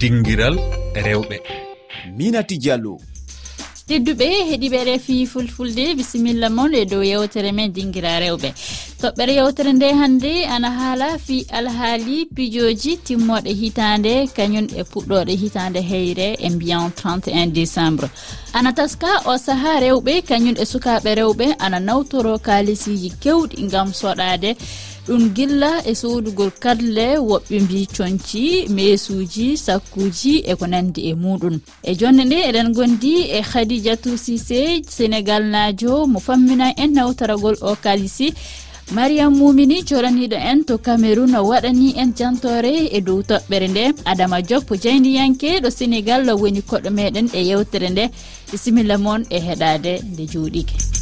dinguiral rewɓe. Minati diallo tedduɓe heeɗiɓe refi fulfulde bisimilla moon e dow yewtere men dinguira rewɓe. Toɓɓere yewtere nde hannde ana haala fi alhaali pijoji timmoɗe hitande kañum e puɗɗoɗe hitande heyre e mbiyan 31 décembre. Ana taska o saaha rewɓe kañum e sukaɓe rewɓe ana nawtoro kalisiji kewɗi gam soɗade ɗum gilla e sodugol kadle woɓɓe mbi conci mesuji sakkuji e ko nandi e muɗum. E jonde nde eɗen gondi e khadijatou sise sénégal najo mo fammina en nawtaragol o kalisi mariam mumini joraniɗo en to cameron waɗani en jantore e dow toɓɓere nde. Adama diop jeyniyanke ɗo sénégal woni koɗo meɗen e yewtere nde. Bisimilla moon e heɗade nde juuɗike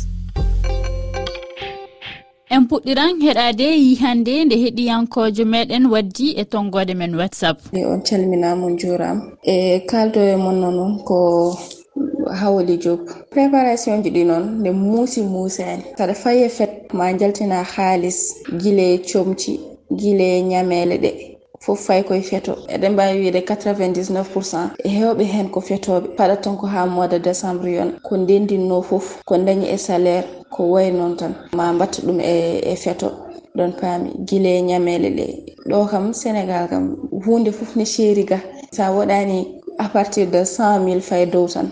en puɗɗiran heɗade yihande nde heɗiyankojo meɗen waddi e tonggode men whatsapp. E on calminamon juram e kaldo e mon noon ko hawli job. Préparation ji ɗi noon nde muusi muusani saɗa faye fet ma jaltina haalis guile comci guile ñamele ɗe. fof fay koye feto. Eɗen mbawi wiide 99 pourcent e hewɓe hen ko fetoɓe. Paɗat tan ko ha mois de décembre yon. Ko ndendinno foof ko dañi e salaire ko way noon tan. Ma mbatta ɗum e, e feto. Ɗon paami guile e ñamele ɗe ɗo kam sénégal kam hunde foof ne seeri ga. Sa waɗani à partir de 100 mille fay dow tan.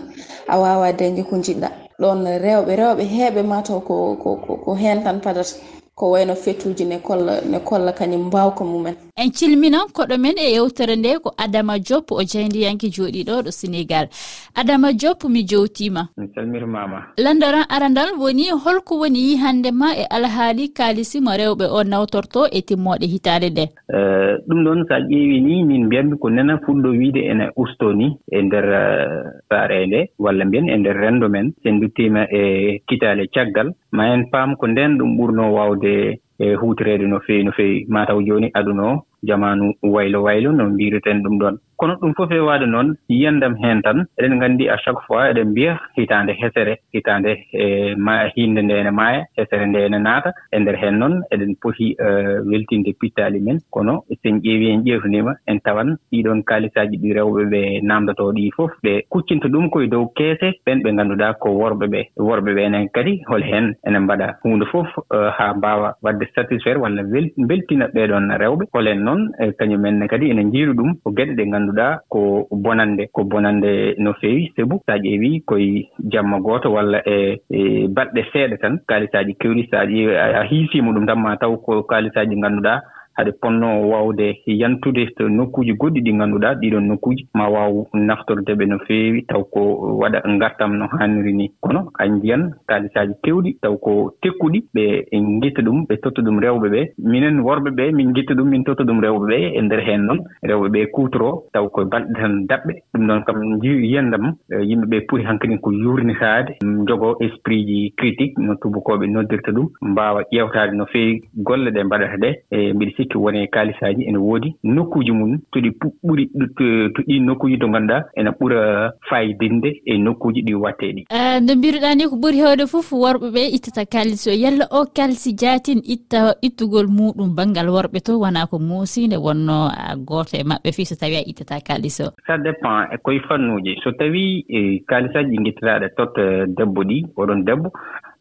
A wawa dañde ko jiɗɗa ɗon rewɓe rewɓe heeɓe mataw ko ko ko hen tan padata ko wayno fetuji ne kolla ne kolla kañum mbawka mumen. en cilminan koɗo men e yewtere nde ko adama diop o jeyndiyanke jooɗiɗo ɗo sénégal adama diop mi jowtima. Mi salmirmama landaran arandal woni holko woni yihande ma e alhaali kaalisima rewɓe o nawtorto e timmoɗe hitaade nde. E, ɗum ɗon so a ƴeewi ni min mbiyatmi ko nana fuɗɗo wiide ene usto ni e nder e, saare nde walla mbiyen e nder renndo men. Sen duttima e kitaale caggal. Ma en paam ko nden ɗum ɓurno waawde e huutoreede no feewi no feewi. Mataw jooni aduna o jamanu waylo waylo no mbiireten ɗum ɗon. kono ɗum fof e waade noon yiyandam heen tan eɗen nganndi à chaque fois eɗen mbiya hitaande hesere hitaande e ma hiinde nde ene maaya hesere nde ene naata. E ndeer heen noon eɗen poti e, weltinde pittaali men. Kono sen ƴeewi en ƴeewtiniima en tawan ɗiɗon kaalisaaji ɗi rewɓe ɓe naamdotoo ɗi fof. Ɓe kuccinta ɗum koye dow keese ɓen ɓe ngannduɗaa ko worɓe ɓee worɓe ɓe enen kadi hol heen enen mbaɗa huunde fof e, haa mbaawa waɗde satisfaire walla mbeltina ɓeeɗon rewɓe. Holen noon e, kañumen kadi ene njiiru ɗum ko geɗe ɗe nganndu ngannduɗaa ko bonande ko bonande no feewi sabu so a ƴeewii koye jamma gooto walla e e balɗe seeɗa tan kaalisaaji kewɗi so a ƴeewi a hiisiima ɗum tan ma taw ko kaalisaaji ngannduɗaa haɗe ponno wawde yantude. To nokkuuji goɗɗi ɗi ngannduɗaa ɗiɗon nokkuuji ma waaw naftorde ɓe no feewi. Taw ko waɗa ngartam no haaniri ni. Kono a njiyan kaalisaaji keewɗi taw ko tekkuɗi ɓe ngitta ɗum ɓe totta ɗum rewɓe ɓee. Minen worɓe ɓee min ngitta ɗum min totta ɗum rewɓe ɓee e ndeer heen noon rewɓe ɓee kuutoroo taw koye balɗe tan daɓɓe. Ɗum noon kam yiyandam e yimɓe ɓee poti hankkadin ko yuurnitaade. Jogoo esprit ji critique no tubakooɓe noddirta ɗum mbaawa ƴeewtaade no feewi. Golle ɗe mbaɗata ɗee e mbiɗa sikki woni kaalisaaji ene woodi. Nokkuuji mum to ɗi ɓuri to ɗiin nokkuuji to ngannduɗaa ene ɓura fayidinde e nokkuuji ɗi wattee ɗi nde mbiruɗaa ni ko ɓuri heewde fof worɓe ɓee ittata kaalisi o. Yalla o kaalisi jaatin itta ittugol muɗum banngal worɓe to wonaa ko muusiinde wonno gooto e maɓɓe fii so tawii a ittata kaalisi o. Ça dépend e koye fannuuji. So tawii e, kaalisaaji ɗi ngittitaaɗe totta debbo ɗi oɗon debbo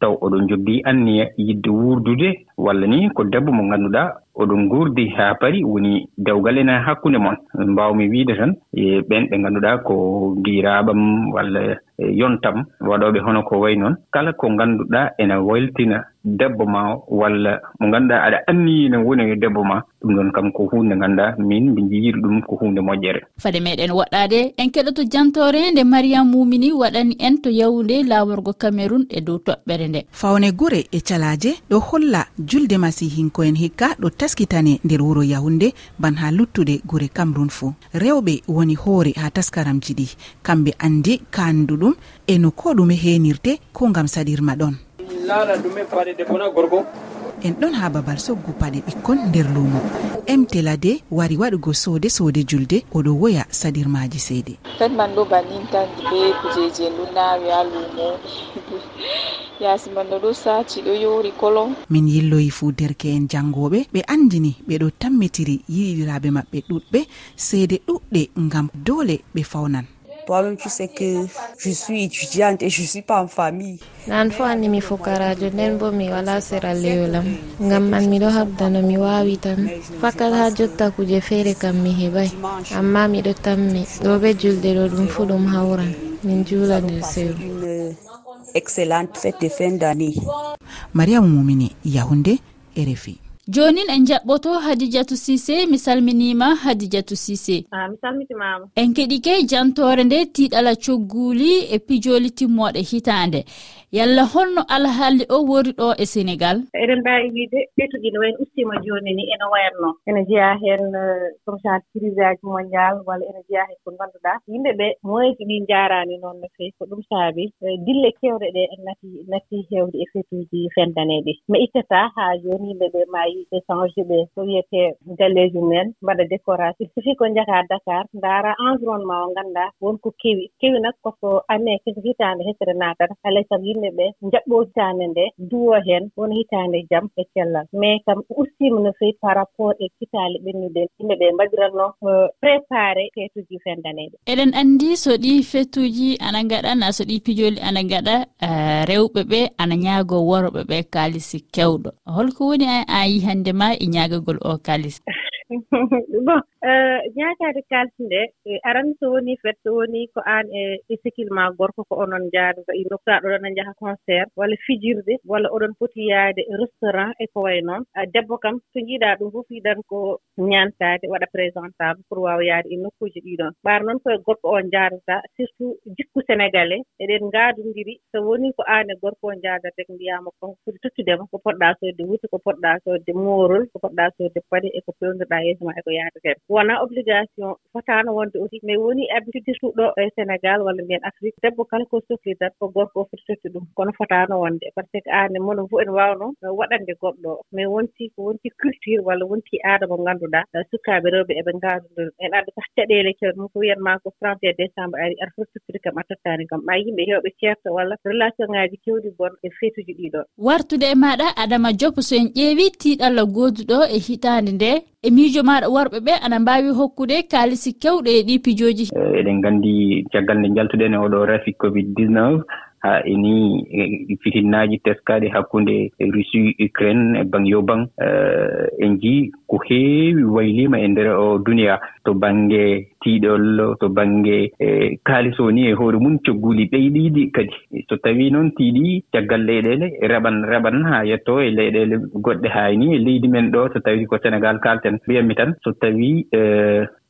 taw oɗon jogdii anniya yidde wuurdude walla ni ko debbo mo ngannduɗaa oɗon guurdi haa pari woni dewgal ena hakkunde mon. Mbawmi wiide tan e ɓen ɓe ngannduɗaa ko giiraaɓam walla e yontam. Waɗooɓe hono ko wayi noon. Kala ko ngannduɗaa ene weltina debbo ma walla mo ngannduɗaa aɗa anniyi no woni e debbo ma ɗum ɗon kam ko huunde ngannduɗaa min mbi jiyiri ɗum ko huunde moƴƴere. Fade meɗen woɗɗaade en keɗoto jantore nde mariyam mumini waɗani en to yawde laaworgo cameron e dow toɓɓere nde. Fawne gure e calaaje ɗo holla julde masihinkoen hikka ɗo taskitane nder wuro yahunde ban ha luttude gure camrun fuu rewɓe woni hoore ha taskaramji ɗi. Kamɓe andi kanduɗum e no ko ɗume henirte ko gam saɗirma ɗon. Laala ɗume paɗe debona gorgo. En ɗon ha babal soggu paɗe ɓikkon nder luumo. mtlad wari waɗugo soode soode julde oɗo woya saɗirmaji seede. Tan man ɗo bannin tan be kujeji en ɗo nawi ha lumo yasi man no ɗo saci ɗo yori kolon. Min yilloyi fuu derke'en jangoɓe ɓe andini ɓeɗo tammitiri yiɗiraɓe maɓɓe ɗuɗɓe seede ɗuɗɗe ngam dole ɓe fawnan. problème tu sais que je suis étudiante et je suis pas en famille. Nan fo anni mi fukarajo nden bo mi wala sera leyolam ngam man miɗo habda no mi wawi tan. Fakat ha jotta kuje feere kam mi heɓai amma miɗo tammi ɗo ɓe julde ɗo ɗum fu ɗum hawran. Min juula nder sewo euh, excellente fête de fin d'année. Année mariame mumini yahunde rfi jonin en jaɓɓoto hadijatu sise mi salminima hadijatu sise mi salmitimama. En keɗike jantore nde tiɗala cogguli e pijoli timmoɗe hitande. Yalla holno alhaali o wori ɗo e sénégal eɗen mbawi wiide ɓettuɗi no wayi ustima joni ni ene wayatno ene jeeya hen eh, comme genre crise aji mondial walla ene jeeya hen ko ganduɗa yimɓe ɓe moyen ji ni noon no fewi ko ɗum saabi. Eh, dille kewɗe ɗe en natti natti heewde e fetuji fendaneɗi. Mi ittata ha joni yimɓe ɓe cahier d' échange ɓe ko wiyete galleji mumen mbaɗa décoration. Sufi ko njahaa dakar ndaara environnement o ngannduɗaa wonko kewi. Kewi nak koko année :fra hitande hesere naatata alay e sago yimɓe ɓe jaɓɓo hitande nde duwo hen wona hitande jam e cellal. Mais kam ustima no feewi par rapport e kitali ɓennuɗe yimɓe ɓe mbaɗiranno préparé fetuji feetuuji eɗen andi so ɗi fetuji ana gaɗa na so ɗi pijoli ana gaɗa eh, rewɓe ɓe ana ñaago worɓe ɓe kalisi kewɗo. Holko woni a yi hannde ma e ñaagagol o kalis. bon euh, ñaakaade kaalis ndee aran so woni fet so woni ko aan e e sikil ma gorko ko onon jaadata i nokkaa ɗon a njaha concert walla fijirde walla oɗon poti yaade restaurant e ko way noon. Ah, debbo kam so njiiɗaa ɗum fof yiɗan ko ñaantaade waɗa présentable pour waawa yaade e nokkuuji ɗiɗon ɓaar noon koye gorko o jaadata surtout jikku sénégalais eɗen ngaadondiri so woni ko aan e gorko o jaadata ko mbiyaama kon foti tottudema ko potɗaa soodde wuti ko potɗaa soodde moorol ko potɗaa soodde paɗe e ko pewnirɗaa ganduɗa yeeso ma eko yahataten wona obligation fotano wonde aussi mais woni habitude suɗɗo e sénégal walla mbiyen afrique. Debbo kala ko sohlidat ko gorko o foti totti ɗum kono fotano wonde. Par ce que an mono fof ene wawno waɗande goɗɗo. O mais wonti ko wonti culture walla wonti aada mo ngannduɗa sukkaaɓe rewɓe eɓe ngaadodiri en adda sah caɗeele kewɗe mum ko wiyanma ko 31 décembre ari aɗa foti sukkide kam a tottaani kam. Ma yimɓe heewɓe ceerto walla relation ŋaaji kewɗi bon e feetuji ɗiɗo wartude e maaɗa adama jopo so en ƴeewi tiiɗalla gooduɗo e hitaande nde e miijo maɗa worɓe ɓe ana mbawi hokkude kaalisi kewɗe e ɗi pijoji e, eɗen gandi caggal nde jaltuɗen e oɗo rafi covid 19 ha eni e, e fitinnaaji teskaɗi hakkunde russie ukraine e ban yo ban en njii ko heewi wayliima e ndeer o duniya to baŋnge tiiɗol to baŋnge e kaalis o ni e hoore mum cogguli ɓeydiiɗi kadi. So tawii noon tiiɗi caggal leyɗeele reɓan reɓan haa yettoo e leyɗeele goɗɗe haayni e leydi men ɗo so tawii ko sénégal kaalten mbiyatmi tan so tawii e,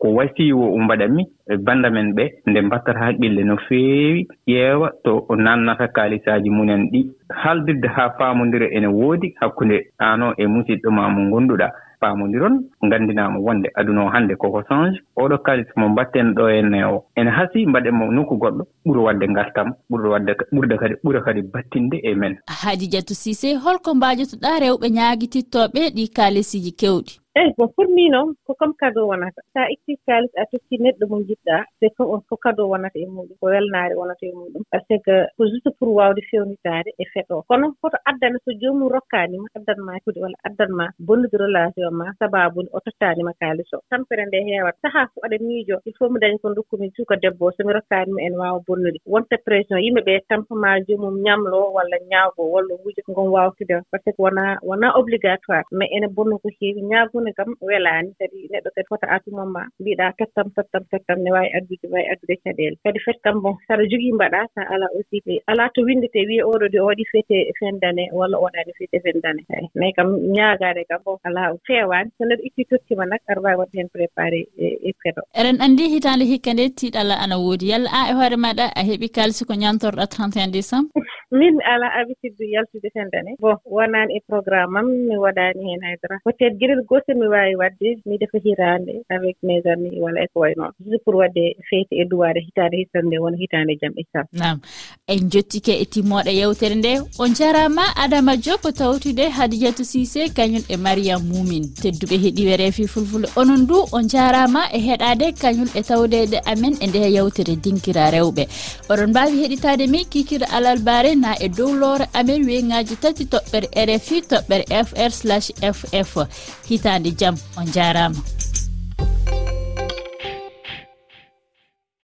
ko wasii o o mbaɗatmi e bannda men ɓe nde mbattata haqqille no feewi ƴeewa to o naamnata kaalisaaji mumen ɗi. Haaldirde haa faamondira ene woodi hakkunde aan e musidɗo ma mo ngonnduɗaa. paamonndiron nganndinaama wonde aduna o hannde koko change. Oɗo kalis mo mbatten ɗo enne o ene hasii mbaɗenmo nokku goɗɗo ɓura waɗde ngartam ɓura waɗde ɓurde kadi ɓura kadi battinde e men. Haadi diatou sisé holko mbaajotoɗaa rewɓe ñaagitittooɓe ɗi kaalisiiji kewɗi. eeyi bon pour mi noon ko comme cadeau wonata. So a ittii kaalis a toppii neɗɗo mo njiɗɗaa est comme ko cadeau wonata e muɗum ko welnaare wonata e muɗum. Par ce que ko juste pour :fra waawde feewnitaade e fete oo kono hoto addana so joomum rokkaaniima addanmaa kude walla addanmaa bonnude relation ma maa sabaabude o tottaaniima kaalis o tampere nde heewat sahaa fof aɗa miijoo il faut mi daña ko dokkumi suka debbo o so mi rokkaaniima ene waawa bonnude. Wonta pression :fra yimɓe ɓee tampamaa joomum ñamloo walla ñaagoo walla wuja ngom waawtude par ce que :fra wonaa wonaa obligatoire. Mais ene bonno ko heewi. Ñaago huunde kam welaani kadi neɗɗo kadi fota à ma mbiɗa tottam tottam tottam ne waawi addude waawi addude caɗeele kadi fet kam bon saɗa jogii mbaɗa sa alaa aussi alaa to winndete wiye oɗo de o waɗi fete fin d' année walla o waɗaani fete fin d' année eyi mais kam ñaagaade kam bon alaa feewaani so neɗɗo ittii tottima nak aɗa waawi waɗde heen préparé e feto eɗen anndi hitaande hikka nde tiiɗalla ana woodi. Yalla a e hoore maɗa a heɓi kaalisi ko ñantorɗa 31 décembre. min ala habitude yaltude fendane bon wonani e programme am mi waɗani hen haydara peut être geɗel gootel mi wawi wadde mi defa hiraande avec mes amis walla eko way noon. Juste pour wadde feete e duwade hitande hitande nde wona hitande jaam islam. Nam en jottike e timmooɗo yewtere nde on jarama adama diop tawtude hadidiatou sisé kañum e mariam mumin. Tedduɓe heeɗiwere fi fulfulde onon du on jarama e heɗade kañum e tawdede amen e nde yewtere dinkira rewɓe. Oɗon mbawi heɗitade mi kikir alal bare ha e dow loore amen weyngaji tati toɓɓere rfi toɓɓere fr ff hitande jaam on jarama